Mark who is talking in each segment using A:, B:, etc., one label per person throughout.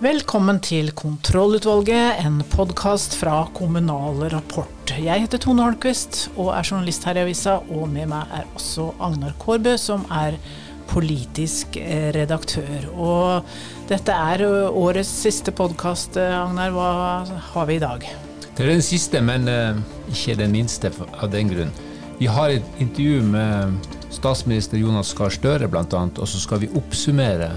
A: Velkommen til Kontrollutvalget, en podkast fra Kommunal Rapport. Jeg heter Tone Holmquist og er journalist her i avisa, og med meg er også Agnar Kårbø, som er politisk eh, redaktør. Og dette er årets siste podkast, Agnar. Hva har vi i dag?
B: Det er den siste, men ikke den minste av den grunn. Vi har et intervju med statsminister Jonas Gahr Støre bl.a., og så skal vi oppsummere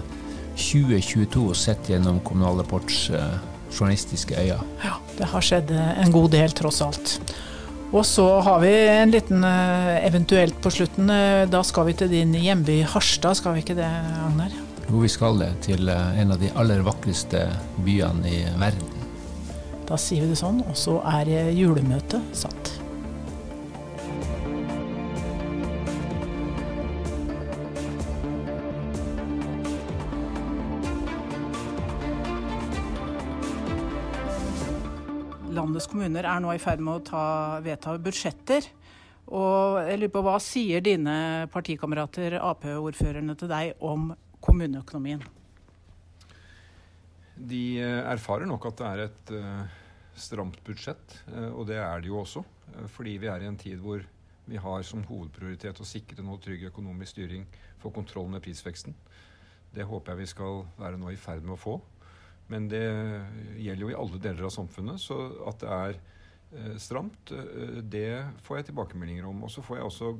B: 2022 sett gjennom Kommunal Rapports uh, journalistiske øyne.
A: Ja, det har skjedd en god del, tross alt. Og så har vi en liten uh, eventuelt på slutten. Da skal vi til din hjemby Harstad, skal vi ikke det, Agnar?
B: Jo, vi skal det. Til en av de aller vakreste byene i verden.
A: Da sier vi det sånn, og så er julemøtet satt. Kommuner er nå i ferd med å ta, vedta budsjetter. Og jeg lurer på, Hva sier dine partikamerater Ap-ordførerne til deg om kommuneøkonomien?
C: De eh, erfarer nok at det er et uh, stramt budsjett, uh, og det er det jo også. Fordi vi er i en tid hvor vi har som hovedprioritet å sikre noe trygg økonomisk styring, få kontroll med prisveksten. Det håper jeg vi skal være nå i ferd med å få. Men det gjelder jo i alle deler av samfunnet. Så at det er stramt, det får jeg tilbakemeldinger om. Og så får jeg også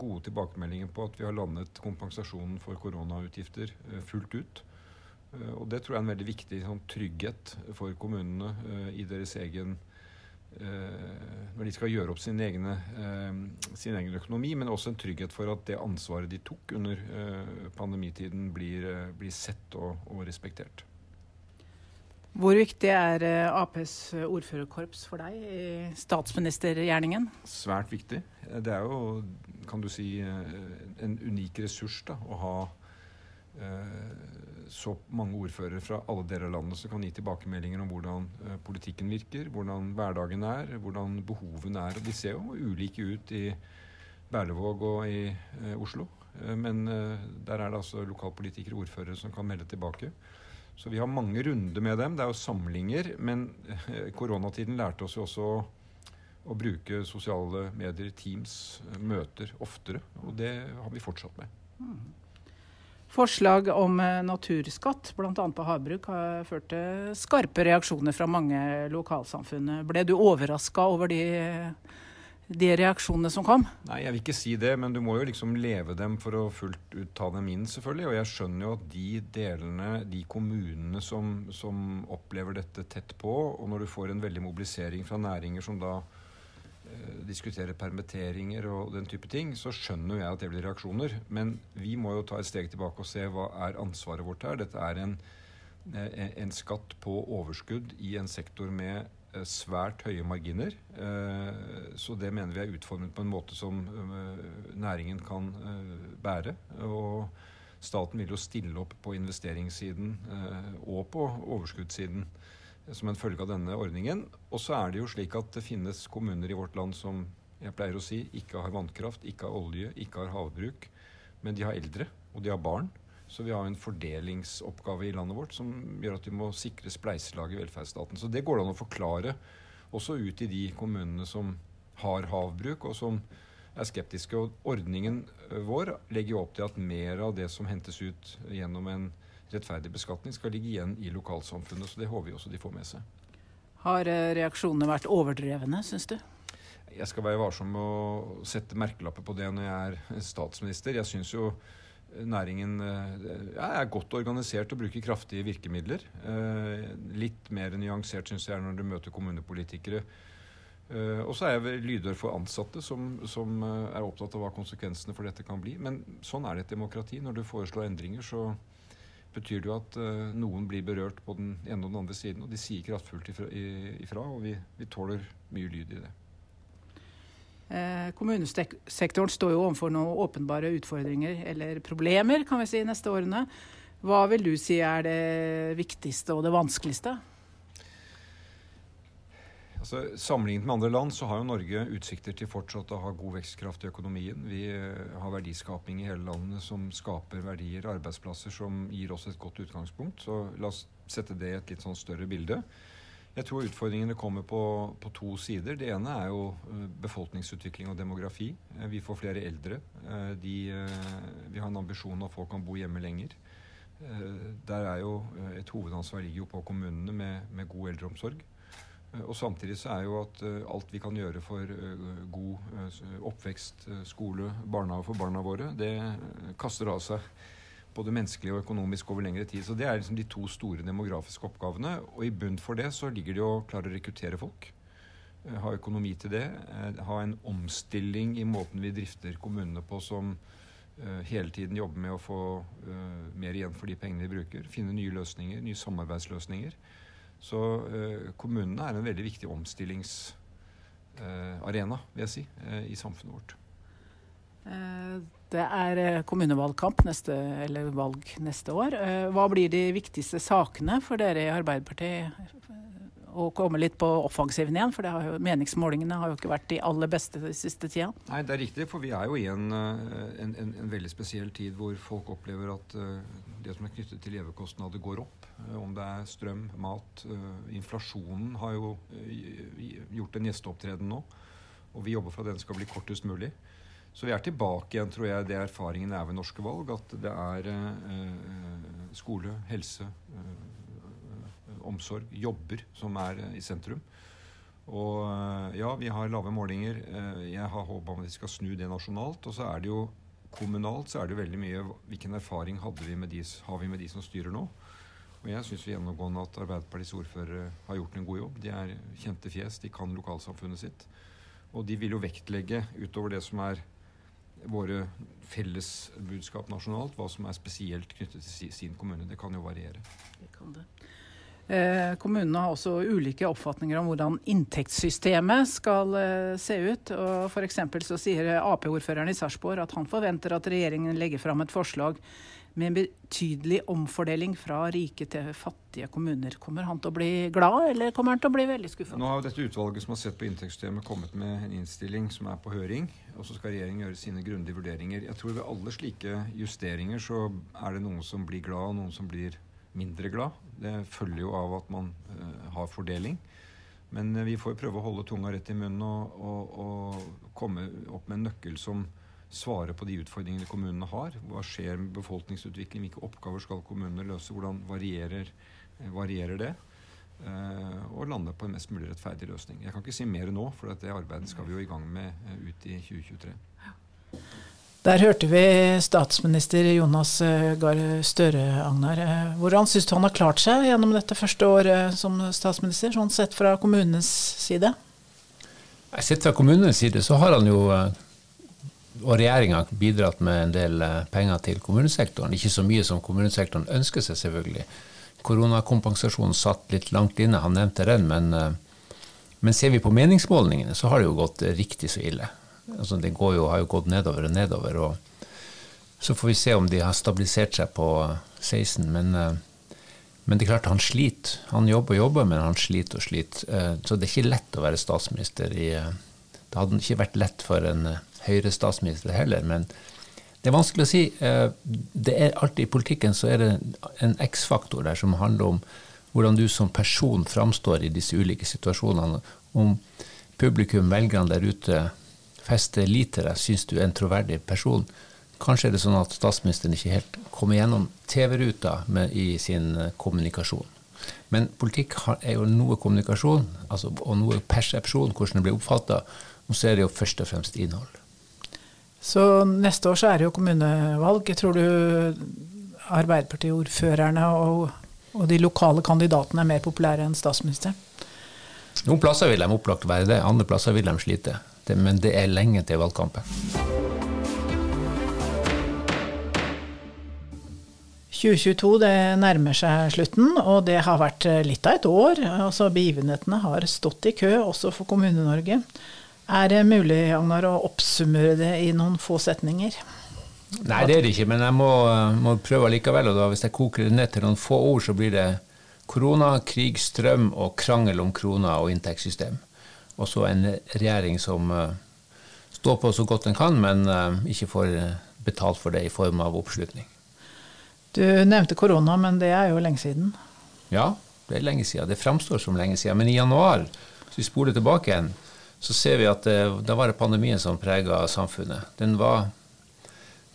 C: gode tilbakemeldinger på at vi har landet kompensasjonen for koronautgifter fullt ut. Eh, og det tror jeg er en veldig viktig sånn, trygghet for kommunene i deres egen Når de skal gjøre opp sin, egne, sin, egen økonomi, men også en trygghet for at det ansvaret de tok under pandemitiden, blir, blir sett og, og, respektert.
A: Hvor viktig er Aps ordførerkorps for deg i statsministergjerningen?
C: Svært viktig. Det er jo, kan du si, en unik ressurs da, å ha så mange ordførere fra alle deler av landet som kan gi tilbakemeldinger om hvordan politikken virker, hvordan hverdagen er, hvordan behovene er. De ser jo ulike ut i Berlevåg og i Oslo. Men der er det altså lokalpolitikere og ordførere som kan melde tilbake. Så vi har mange runder med dem. Det er jo samlinger. Men koronatiden lærte oss jo også å, bruke sosiale medier, Teams, møter oftere. Og det har vi fortsatt med. Mm.
A: Forslag om eh, naturskatt, bl.a. på havbruk, har ført til skarpe reaksjoner fra mange lokalsamfunn. Ble du overraska over de, de, reaksjonene som kom?
C: Nei, jeg vil ikke si det, men du må jo liksom leve dem for å fullt ut ta dem inn, selvfølgelig. Og jeg skjønner jo at de delene, de kommunene som, som opplever dette tett på, og når du får en veldig mobilisering fra næringer som da Eh, diskuterer permitteringer og den type ting, så skjønner jeg at det blir reaksjoner. Men vi må jo ta et steg tilbake og se hva er ansvaret vårt her. Dette er en, eh, en skatt på overskudd i en sektor med svært høye marginer. Så det mener vi er utformet på en måte som næringen kan bære. Og staten vil jo stille opp på investeringssiden og på overskuddssiden som en følge av denne ordningen. Og så er det jo slik at det finnes kommuner i vårt land som jeg pleier å si, ikke har vannkraft, ikke har olje, ikke har havbruk. Men de har eldre, og de har barn. Så vi har en fordelingsoppgave i landet vårt som gjør at vi må sikre spleiselaget i velferdsstaten. Så det går det an å forklare også ut i de kommunene som har havbruk, og som er skeptiske. Og ordningen vår legger jo opp til at mer av det som hentes ut gjennom en rettferdig beskatning skal ligge igjen i lokalsamfunnet. Så det håper vi også de får med seg.
A: Har eh, reaksjonene vært overdrevne, syns du?
C: Jeg skal være varsom med å sette merkelapper på det når jeg er statsminister. Jeg syns jo næringen eh, er godt organisert og bruker kraftige virkemidler. Eh, litt mer nyansert syns jeg når du møter kommunepolitikere. Og så er jeg lydhør for ansatte som, som, er opptatt av hva konsekvensene for dette kan bli. Men sånn er det et demokrati. Når du foreslår endringer, så, betyr det jo at noen blir berørt på den ene og den andre siden. Og de sier kraftfullt ifra, ifra og vi, vi, tåler mye lyd i det.
A: Eh, kommunesektoren står jo overfor noen åpenbare utfordringer, eller problemer, kan vi si, neste årene. Hva vil du si er det viktigste og det vanskeligste?
C: Altså, Sammenlignet med andre land så har jo Norge utsikter til fortsatt å ha god vekstkraft i økonomien. Vi eh, har verdiskaping i hele landet som skaper verdier, arbeidsplasser, som gir oss et godt utgangspunkt. Så la oss sette det i et litt sånn større bilde. Jeg tror utfordringene kommer på, på, to sider. Det ene er jo eh, befolkningsutvikling og demografi. Eh, vi får flere eldre. De, vi har en ambisjon om at folk kan bo hjemme lenger. Der er jo et hovedansvar ligger jo på kommunene med, med god eldreomsorg. Eh, og samtidig så er jo at alt vi kan gjøre for god oppvekst, skole, barnehage for barna våre, det kaster av seg både menneskelig og økonomisk over lengre tid. Så det er liksom de to store demografiske oppgavene. Og i bunn for det så ligger det å klare å rekruttere folk. Ha økonomi til det. Ha en omstilling i måten vi drifter kommunene på som hele tiden jobber med å få mer igjen for de pengene vi bruker. Finne nye løsninger, nye samarbeidsløsninger. Så eh, kommunene er en veldig viktig omstillingsarena, eh, vil jeg si, eh, i samfunnet vårt.
A: Eh, det er eh, kommunevalgkamp neste, eller valg neste år. Eh, hva blir de viktigste sakene for dere i Arbeiderpartiet å komme litt på offensiven igjen? For har jo, meningsmålingene har jo ikke vært de aller beste de siste tida.
C: Nei, det er riktig. For vi er jo i en, en, en, en veldig spesiell tid hvor folk opplever at det som er knyttet til levekostnader, går opp. Om det er strøm, mat. Inflasjonen har jo gjort en gjesteopptreden nå. Og vi jobber for at den skal bli kortest mulig. Så vi er tilbake igjen, tror jeg, det erfaringen er ved norske valg. At det er eh, skole, helse, eh, omsorg, jobber som er eh, i sentrum. Og eh, ja, vi har lave målinger. Eh, jeg har håp at vi skal snu det nasjonalt. Og så er det jo kommunalt så er det jo veldig mye Hvilken erfaring vi de, har vi med de som styrer nå? Og jeg syns gjennomgående at Arbeiderpartiets ordførere har gjort en god jobb. De er kjente fjes, de kan lokalsamfunnet sitt. Og de vil jo vektlegge utover det som er våre felles budskap nasjonalt, hva som er spesielt knyttet til sin kommune. Det kan jo variere. Det kan det.
A: Eh, kommunene har også ulike oppfatninger om hvordan inntektssystemet skal eh, se ut. og for så sier Ap-ordføreren i Sarpsborg at han forventer at regjeringen legger fram et forslag med en betydelig omfordeling fra rike til fattige kommuner. Kommer han til å bli glad, eller kommer han til å bli veldig skuffa?
C: Nå har jo dette utvalget som har sett på inntektssystemet, kommet med en innstilling som er på høring. Og så skal regjeringen gjøre sine grundige vurderinger. Jeg tror ved alle slike justeringer så er det noen som blir glad, og noen som blir mindre glad. Det følger jo av at man uh, har fordeling. Men uh, vi får prøve å holde tunga rett i munnen og, og, og komme opp med en nøkkel som svare på de utfordringene kommunene har. Hva skjer med befolkningsutvikling? Hvilke oppgaver skal kommunene løse? Hvordan varierer, eh, varierer det? Uh, og lande på en mest mulig rettferdig løsning. Jeg kan ikke si mer nå, for det arbeidet skal vi jo i gang med uh, ut i 2023.
A: Der hørte vi statsminister Jonas Gahr Støre, Agnar. Hvordan syns du han har klart seg gjennom dette første året som statsminister, sånn sett fra kommunenes side?
B: Sett fra kommunenes side så har han jo og regjeringa bidratt med en del eh, penger til kommunesektoren. Ikke så mye som kommunesektoren ønsker seg, selvfølgelig. Koronakompensasjonen satt litt langt inne, han nevnte den. Men, eh, men ser vi på meningsmålingene, så har det jo gått riktig så ille. Altså, det jo, har jo gått nedover og nedover. og Så får vi se om de har stabilisert seg på 16. Men, eh, men det er klart han sliter. Han jobber og jobber, men han sliter og sliter. Så det er ikke lett å være statsminister i Det hadde ikke vært lett for en Høyre-statsminister heller. Men det er vanskelig å si. Eh, det er alltid I politikken så er det en X-faktor der som handler om hvordan du som person framstår i disse ulike situasjonene. Om publikum, velgerne der ute, fester lit til deg, syns du er en troverdig person. Kanskje er det sånn at statsministeren ikke helt kommer gjennom TV-ruta i sin eh, kommunikasjon. Men politikk er jo noe kommunikasjon altså, og noe persepsjon, hvordan det blir oppfatta. Og så er det jo først og fremst innhold.
A: Så neste år så er det jo kommunevalg. Tror du Arbeiderpartiordførerne og, og de lokale kandidatene er mer populære enn statsministeren?
B: Noen plasser vil de opplagt være det, andre plasser vil de slite. Det, men det er lenge til valgkampen.
A: 2022 det nærmer seg slutten, og det har vært litt av et år. Altså Begivenhetene har stått i kø også for Kommune-Norge. Er det mulig Agnar, å oppsummere det i noen få setninger?
B: Nei, det er det ikke, men jeg må, må prøve likevel. Og da, hvis jeg koker det ned til noen få ord, så blir det korona, krig, strøm og krangel om krona og inntektssystem. Og så en regjering som uh, står på så godt den kan, men uh, ikke får betalt for det i form av oppslutning.
A: Du nevnte korona, men det er jo lenge siden?
B: Ja, det er lenge siden. Det framstår som lenge siden. Men i januar, hvis vi spoler tilbake igjen, så ser vi at det, da var det pandemien som prega samfunnet. Den var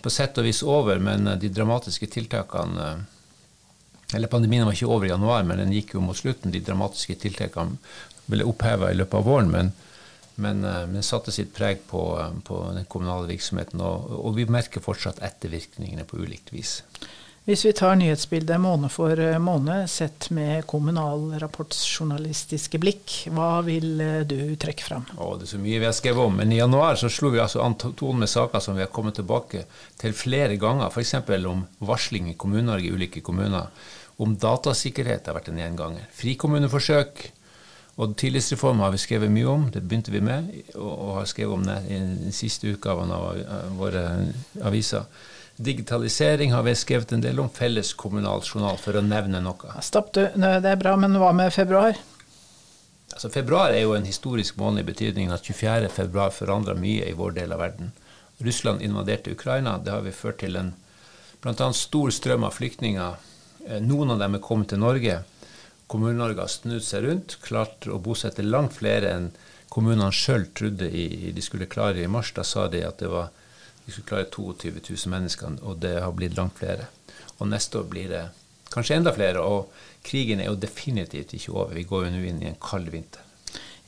B: på sett og vis over, men de dramatiske tiltakene Eller pandemien var ikke over i januar, men den gikk jo mot slutten. De dramatiske tiltakene ble oppheva i løpet av våren, men, men, men satte sitt preg på, på den kommunale virksomheten. Og, og vi merker fortsatt ettervirkningene på ulikt vis.
A: Hvis vi tar nyhetsbildet måned for eh, måned, sett med Kommunal rapportsjournalistiske blikk, hva vil eh, du trekke fram?
B: Å, det er så mye vi har skrevet om. Men i januar så slo vi altså an tonen med saker som vi har kommet tilbake til flere ganger. F.eks. om varsling i Kommune-Norge i ulike kommuner. Om datasikkerhet har vært en gjenganger. Frikommuneforsøk. Og tillitsreform har vi skrevet mye om, det begynte vi med, og har skrevet om det i den siste utgaven av våre aviser. Digitalisering har vi skrevet en del om. Felles kommunal journal, for å nevne noe.
A: Stopp, du. Det er bra, men hva med februar?
B: Altså, februar er jo en historisk måned i betydningen at 24. februar forandra mye i vår del av verden. Russland invaderte Ukraina. Det har vi ført til en bl.a. stor strøm av flyktninger. Eh, noen av dem er kommet til Norge. Kommune-Norge har snudd seg rundt, klart å bosette langt flere enn kommunene sjøl trodde de skulle klare i mars. Da sa de at det var vi skulle klare 22 000 mennesker, og det har blitt langt flere. Og neste år blir det kanskje enda flere. Og krigen er jo definitivt ikke over. Vi går jo nå inn i en kald vinter.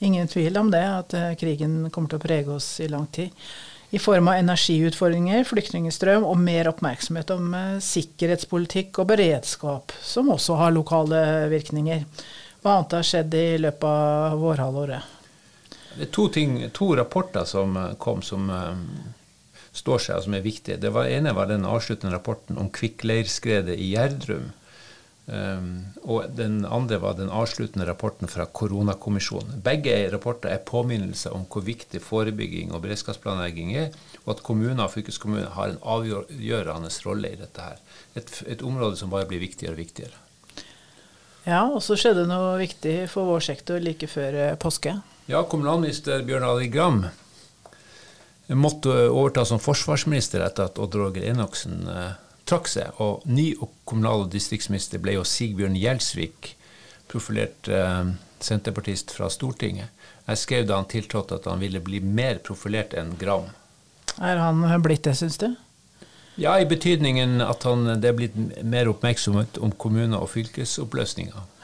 A: Ingen tvil om det, at eh, krigen kommer til å prege oss i lang tid. I form av energiutfordringer, flyktningstrøm og mer oppmerksomhet om eh, sikkerhetspolitikk og beredskap, som også har lokale virkninger. Hva annet har skjedd i løpet av vårhalvåret?
B: Det er to, ting, to rapporter som eh, kom som står seg, og som er viktige. Det var, ene var den avsluttende rapporten om kvikkleirskredet i Gjerdrum. Um, og den andre var den avsluttende rapporten fra koronakommisjonen. Begge rapporter er påminnelser om hvor viktig forebygging og beredskapsplanlegging er, og at kommuner og fylkeskommuner har en avgjørende rolle i dette her. Et, et område som bare blir viktigere og viktigere.
A: Ja, og så skjedde noe viktig for vår sektor like før eh, påske.
B: Ja, kommunalminister Bjørn Arild Gram måtte overta som forsvarsminister etter at Odd Roger Enoksen eh, trakk seg. Og ny kommunal- og distriktsminister ble jo Sigbjørn Gjelsvik, profilert eh, senterpartist fra Stortinget. Jeg skrev da han tiltrådte at han ville bli mer profilert enn Gram.
A: Er han blitt det, syns du?
B: Ja, i betydningen at han, det er blitt mer oppmerksomhet om kommuner og fylkesoppløsninger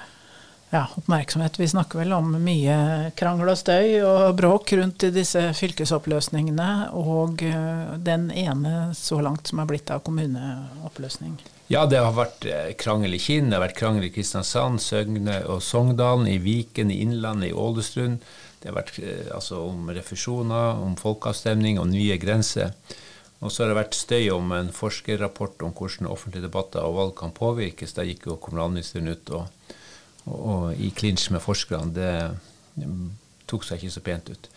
A: ja, oppmerksomhet. Vi snakker vel om mye krangel og støy og bråk rundt disse fylkesoppløsningene, og eh, den ene så langt som er blitt av kommuneoppløsning.
B: Ja, det har vært eh, krangel i Kinn, det har vært krangel i Kristiansand, Søgne og Sogndalen, i Viken, i Innlandet, i Ålesund. Det har vært eh, altså, om refusjoner, om folkeavstemning og nye grenser. Og så har det vært støy om en forskerrapport om hvordan offentlige debatter og valg kan påvirkes. Da gikk jo kommunalministeren ut og og i klinsj med forskerne, det tok seg ikke så pent ut.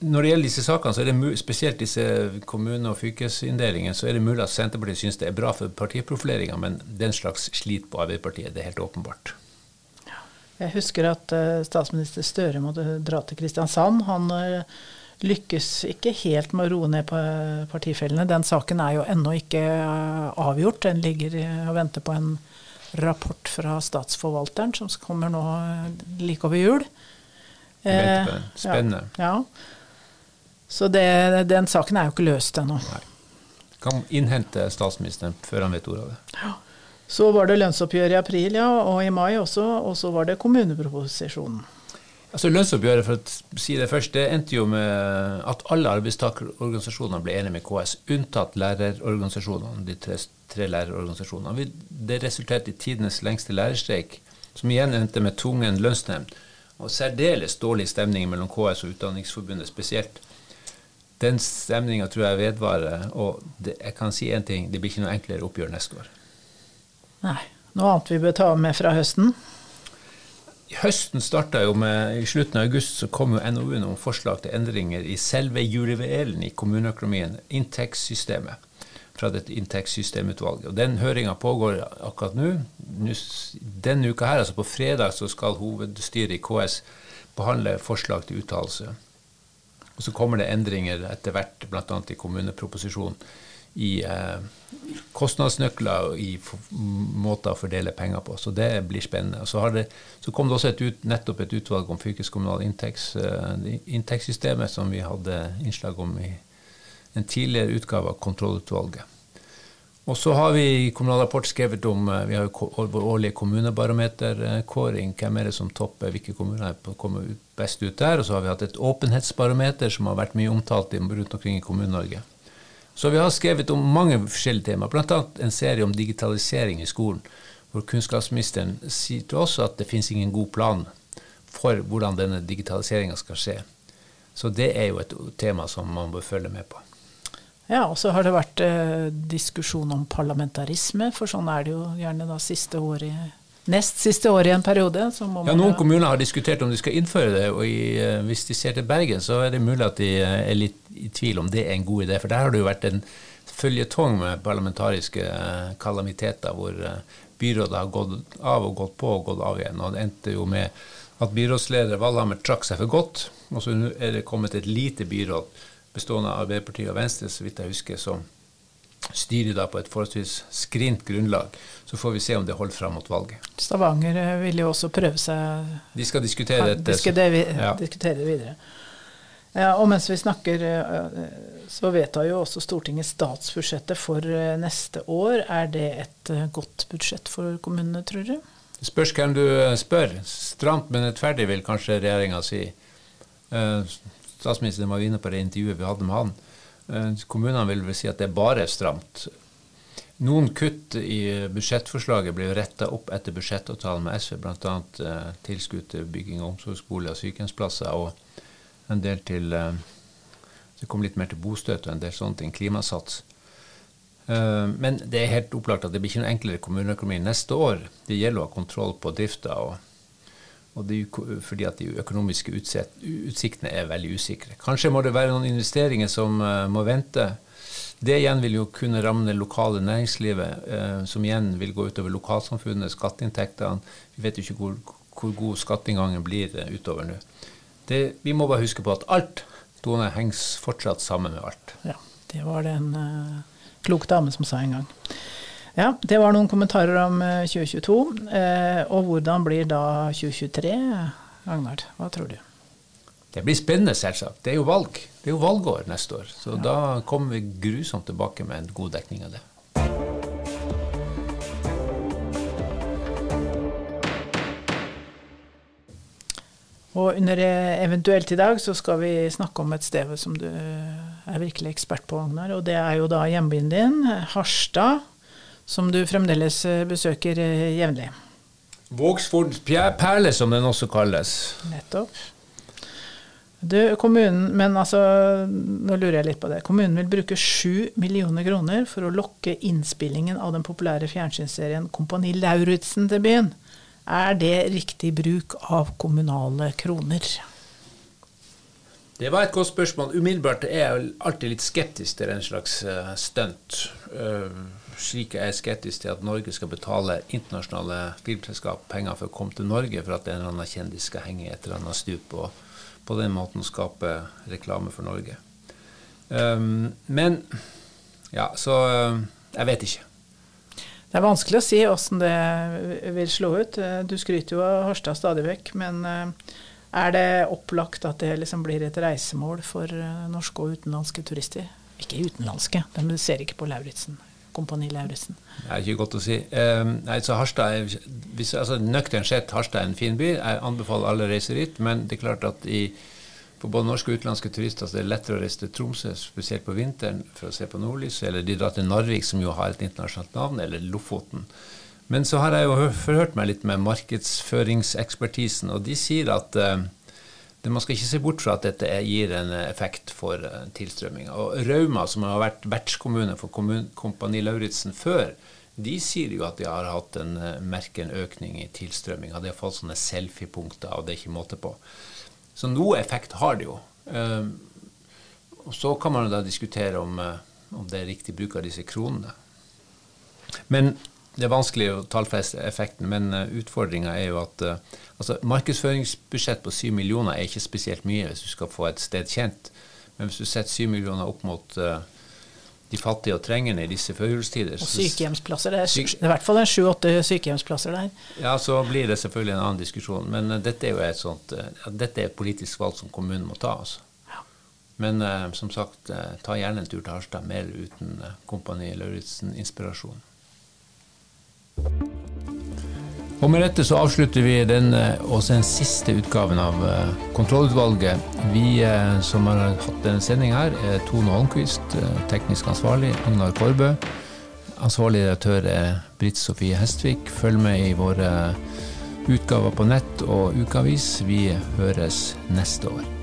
B: Når det gjelder disse sakene, så er det spesielt disse kommune- og fylkesinndelingene, så er det mulig at Senterpartiet syns det er bra for partiprofileringa, men den slags slit på Arbeiderpartiet. Det er helt åpenbart.
A: Jeg husker at uh, statsminister Støre måtte dra til Kristiansand. Han uh, lykkes ikke helt med å roe ned på partifellene. Den saken er jo ennå ikke uh, avgjort. Den ligger og venter på en rapport fra Statsforvalteren som kommer nå eh, like over jul.
B: Eh, Spennende.
A: Ja, ja. Så det, den saken er jo ikke løst ennå.
B: Kan innhente statsministeren før han vet ordet av det.
A: Ja. Så var det lønnsoppgjør i april, ja, og i mai også. Og så var det kommuneproposisjonen.
B: Altså Lønnsoppgjøret, for å si det først, det endte jo med at alle arbeidstakerorganisasjonene ble enige med KS, unntatt lærerorganisasjonene, de tre tre lærerorganisasjonene. Det resulterte i tidenes lengste lærerstreik, som igjen endte med tvungen lønnsnemnd. Og særdeles dårlig stemning mellom KS og Utdanningsforbundet spesielt. Den stemninga tror jeg vedvarer. Og det, jeg kan si én ting, det blir ikke noe enklere oppgjør neste år.
A: Nei. Noe annet vi bør ta med fra høsten?
B: Høsten starta jo med I slutten av august så kom jo NOU-en om forslag til endringer i selve jurivelen i kommuneøkonomien, inntektssystemet fra dette inntektssystemutvalget. Og Den høringa pågår akkurat nå. Denne uka her, altså på fredag, så skal hovedstyret i KS behandle forslag til uttalelse. Og så kommer det endringer etter hvert, bl.a. i kommuneproposisjonen, i eh, kostnadsnøkler og i måter å fordele penger på. Så det blir spennende. Så, det, så kom det også et ut, nettopp et utvalg om fylkeskommunal inntekts, uh, inntektssystemet, som vi hadde innslag om i en tidligere utgave av kontrollutvalget. Og så har vi i Kommunal Rapport skrevet om eh, vi har jo vår årlige kommunebarometerkåring. Hvem er det som topper, hvilke kommuner kommer best ut der? Og så har vi hatt et åpenhetsbarometer som har vært mye omtalt rundt omkring i Kommune-Norge. Så vi har skrevet om mange forskjellige temaer, bl.a. en serie om digitalisering i skolen. Hvor kunnskapsministeren sier til oss at det finnes ingen god plan for hvordan denne digitaliseringa skal skje. Så det er jo et tema som man bør følge med på.
A: Ja, og så har det vært eh, diskusjon om parlamentarisme, for sånn er det jo gjerne da siste året Nest siste år i en periode.
B: ja, Noen kommuner har diskutert om de skal innføre det, og i, eh, hvis de ser til Bergen, så er det mulig at de eh, er litt i tvil om det er en god idé. For der har det jo vært en føljetong med parlamentariske eh, kalamiteter, hvor byrådet har gått av og gått på og gått av igjen. Og det endte jo med at byrådsleder Valhammer trakk seg for godt, og så er det kommet et lite byråd bestående av Arbeiderpartiet og Venstre, så vidt jeg husker, som styrer da på et forholdsvis skrint grunnlag. Så får vi se om det holder fram mot valget.
A: Stavanger eh, vil jo også prøve seg
B: De skal diskutere dette.
A: Diskutere, ja. diskutere videre. Ja, og mens vi snakker, eh, så vedtar jo også Stortinget statsbudsjettet for eh, neste år. Er det et godt budsjett for kommunene, tror du?
B: Det spørs hvem du spør. Stramt, men rettferdig, vil kanskje regjeringa si. Statsministeren var inne på det intervjuet vi hadde med han. Eh, kommunene vil vel si at det er bare stramt. Noen kutt i budsjettforslaget ble retta opp etter budsjettavtalen med SV, bl.a. Eh, tilskudd til bygging av omsorgsboliger og sykehjemsplasser, og en del til eh, Det kom litt mer til bostøtte og en del sånne ting. Klimasats. Eh, men det er helt opplagt at det blir ikke noe enklere kommuneøkonomi neste år. Det gjelder å ha kontroll på drifta. og og er fordi at de økonomiske utsiktene er veldig usikre. Kanskje må det være noen investeringer som uh, må vente. Det igjen vil jo kunne ramme det lokale næringslivet, uh, som igjen vil gå utover lokalsamfunnet, skatteinntektene. Vi vet jo ikke hvor, hvor god skatteinngangen blir uh, utover nå. Det, vi må bare huske på at alt Tone, henger fortsatt sammen med alt.
A: Ja, det var det en klok dame som sa en gang. Ja, det var noen kommentarer om 2022. Eh, eh, og hvordan blir da 2023, Agnard? Hva tror du?
B: Det blir spennende, selvsagt. Det er jo valg. Det er jo valgår neste år. Så ja. da kommer vi grusomt tilbake med en god dekning av det.
A: Og under eventuelt i dag så skal vi snakke om et sted som du er virkelig ekspert på, Agnar. Og det er jo da hjembyen din, Harstad som du fremdeles eh, besøker eh, jevnlig.
B: Vågsfords perle, som den også kalles.
A: Nettopp. Du, kommunen, men altså, nå lurer jeg litt på det. Kommunen vil bruke 7 millioner kroner for å lokke innspillingen av den populære fjernsynsserien Kompani Lauritzen til byen. Er det riktig bruk av kommunale kroner?
B: Det var et godt spørsmål. Umiddelbart er jeg alltid litt skeptisk til en slags uh, stunt. Uh, slik jeg er skeptisk til at Norge skal betale internasjonale filmselskap penger for å komme til Norge for at en eller annen kjendis skal henge i et eller annet stup og på den måten skape reklame for Norge. Um, men ja, så uh, jeg vet ikke.
A: Det er vanskelig å si åssen det vil slå ut. Du skryter jo av Harstad stadig vekk, men uh, er det opplagt at det liksom blir et reisemål for uh, norske og utenlandske turister? Ikke utenlandske, de ser ikke på Lauritzen. Kompani Lauritzen?
B: Det er ikke godt å si. Um, nei, så Harstad er, hvis, altså, Nøkternt sett Harstad er en fin by. Jeg anbefaler alle å reise dit. Men det er klart at i, for både norske og utenlandske turister så er det lettere å reise til Tromsø, spesielt på vinteren, for å se på nordlyset. Eller de drar til Narvik, som jo har et internasjonalt navn, eller Lofoten. Men så har jeg jo forhørt meg litt med markedsføringsekspertisen, og de sier at uh, man skal ikke se bort fra at dette gir en effekt for tilstrømming. tilstrømminga. Og Rauma, som har vært vertskommune for Kompani Lauritzen før, de sier jo at de har hatt en, merken merker en økning i tilstrømminga. De har fått sånne selfie-punkter, og det er ikke måte på. Så noe effekt har det jo. Um, og så kan man da diskutere om, om det er riktig bruk av disse kronene. Men det er vanskelig å tallfeste effekten, men uh, utfordringa er jo at uh, altså, markedsføringsbudsjett på 7 millioner er ikke spesielt mye hvis du skal få et sted kjent. Men hvis du setter 7 millioner opp mot uh, de fattige og trengende i disse førjulstider
A: Og sykehjemsplasser. Det er, syk det i hvert fall sju-åtte sykehjemsplasser der.
B: Ja, så blir det selvfølgelig en annen diskusjon. Men uh, dette er jo et sånt uh, dette er et politisk valg som kommunen må ta. altså. Ja. Men uh, som sagt, ta gjerne en tur til Harstad, mer uten Kompani Lauritzen-inspirasjon. Og med dette så avslutter vi denne også den siste utgaven av Kontrollutvalget. Vi som har hatt denne sendinga her, er Tone Holmquist, teknisk ansvarlig, Agnar Korbø. Ansvarlig redaktør er Britt Sofie Hestvik. Følg med i våre utgaver på nett og ukeavis. Vi høres neste år.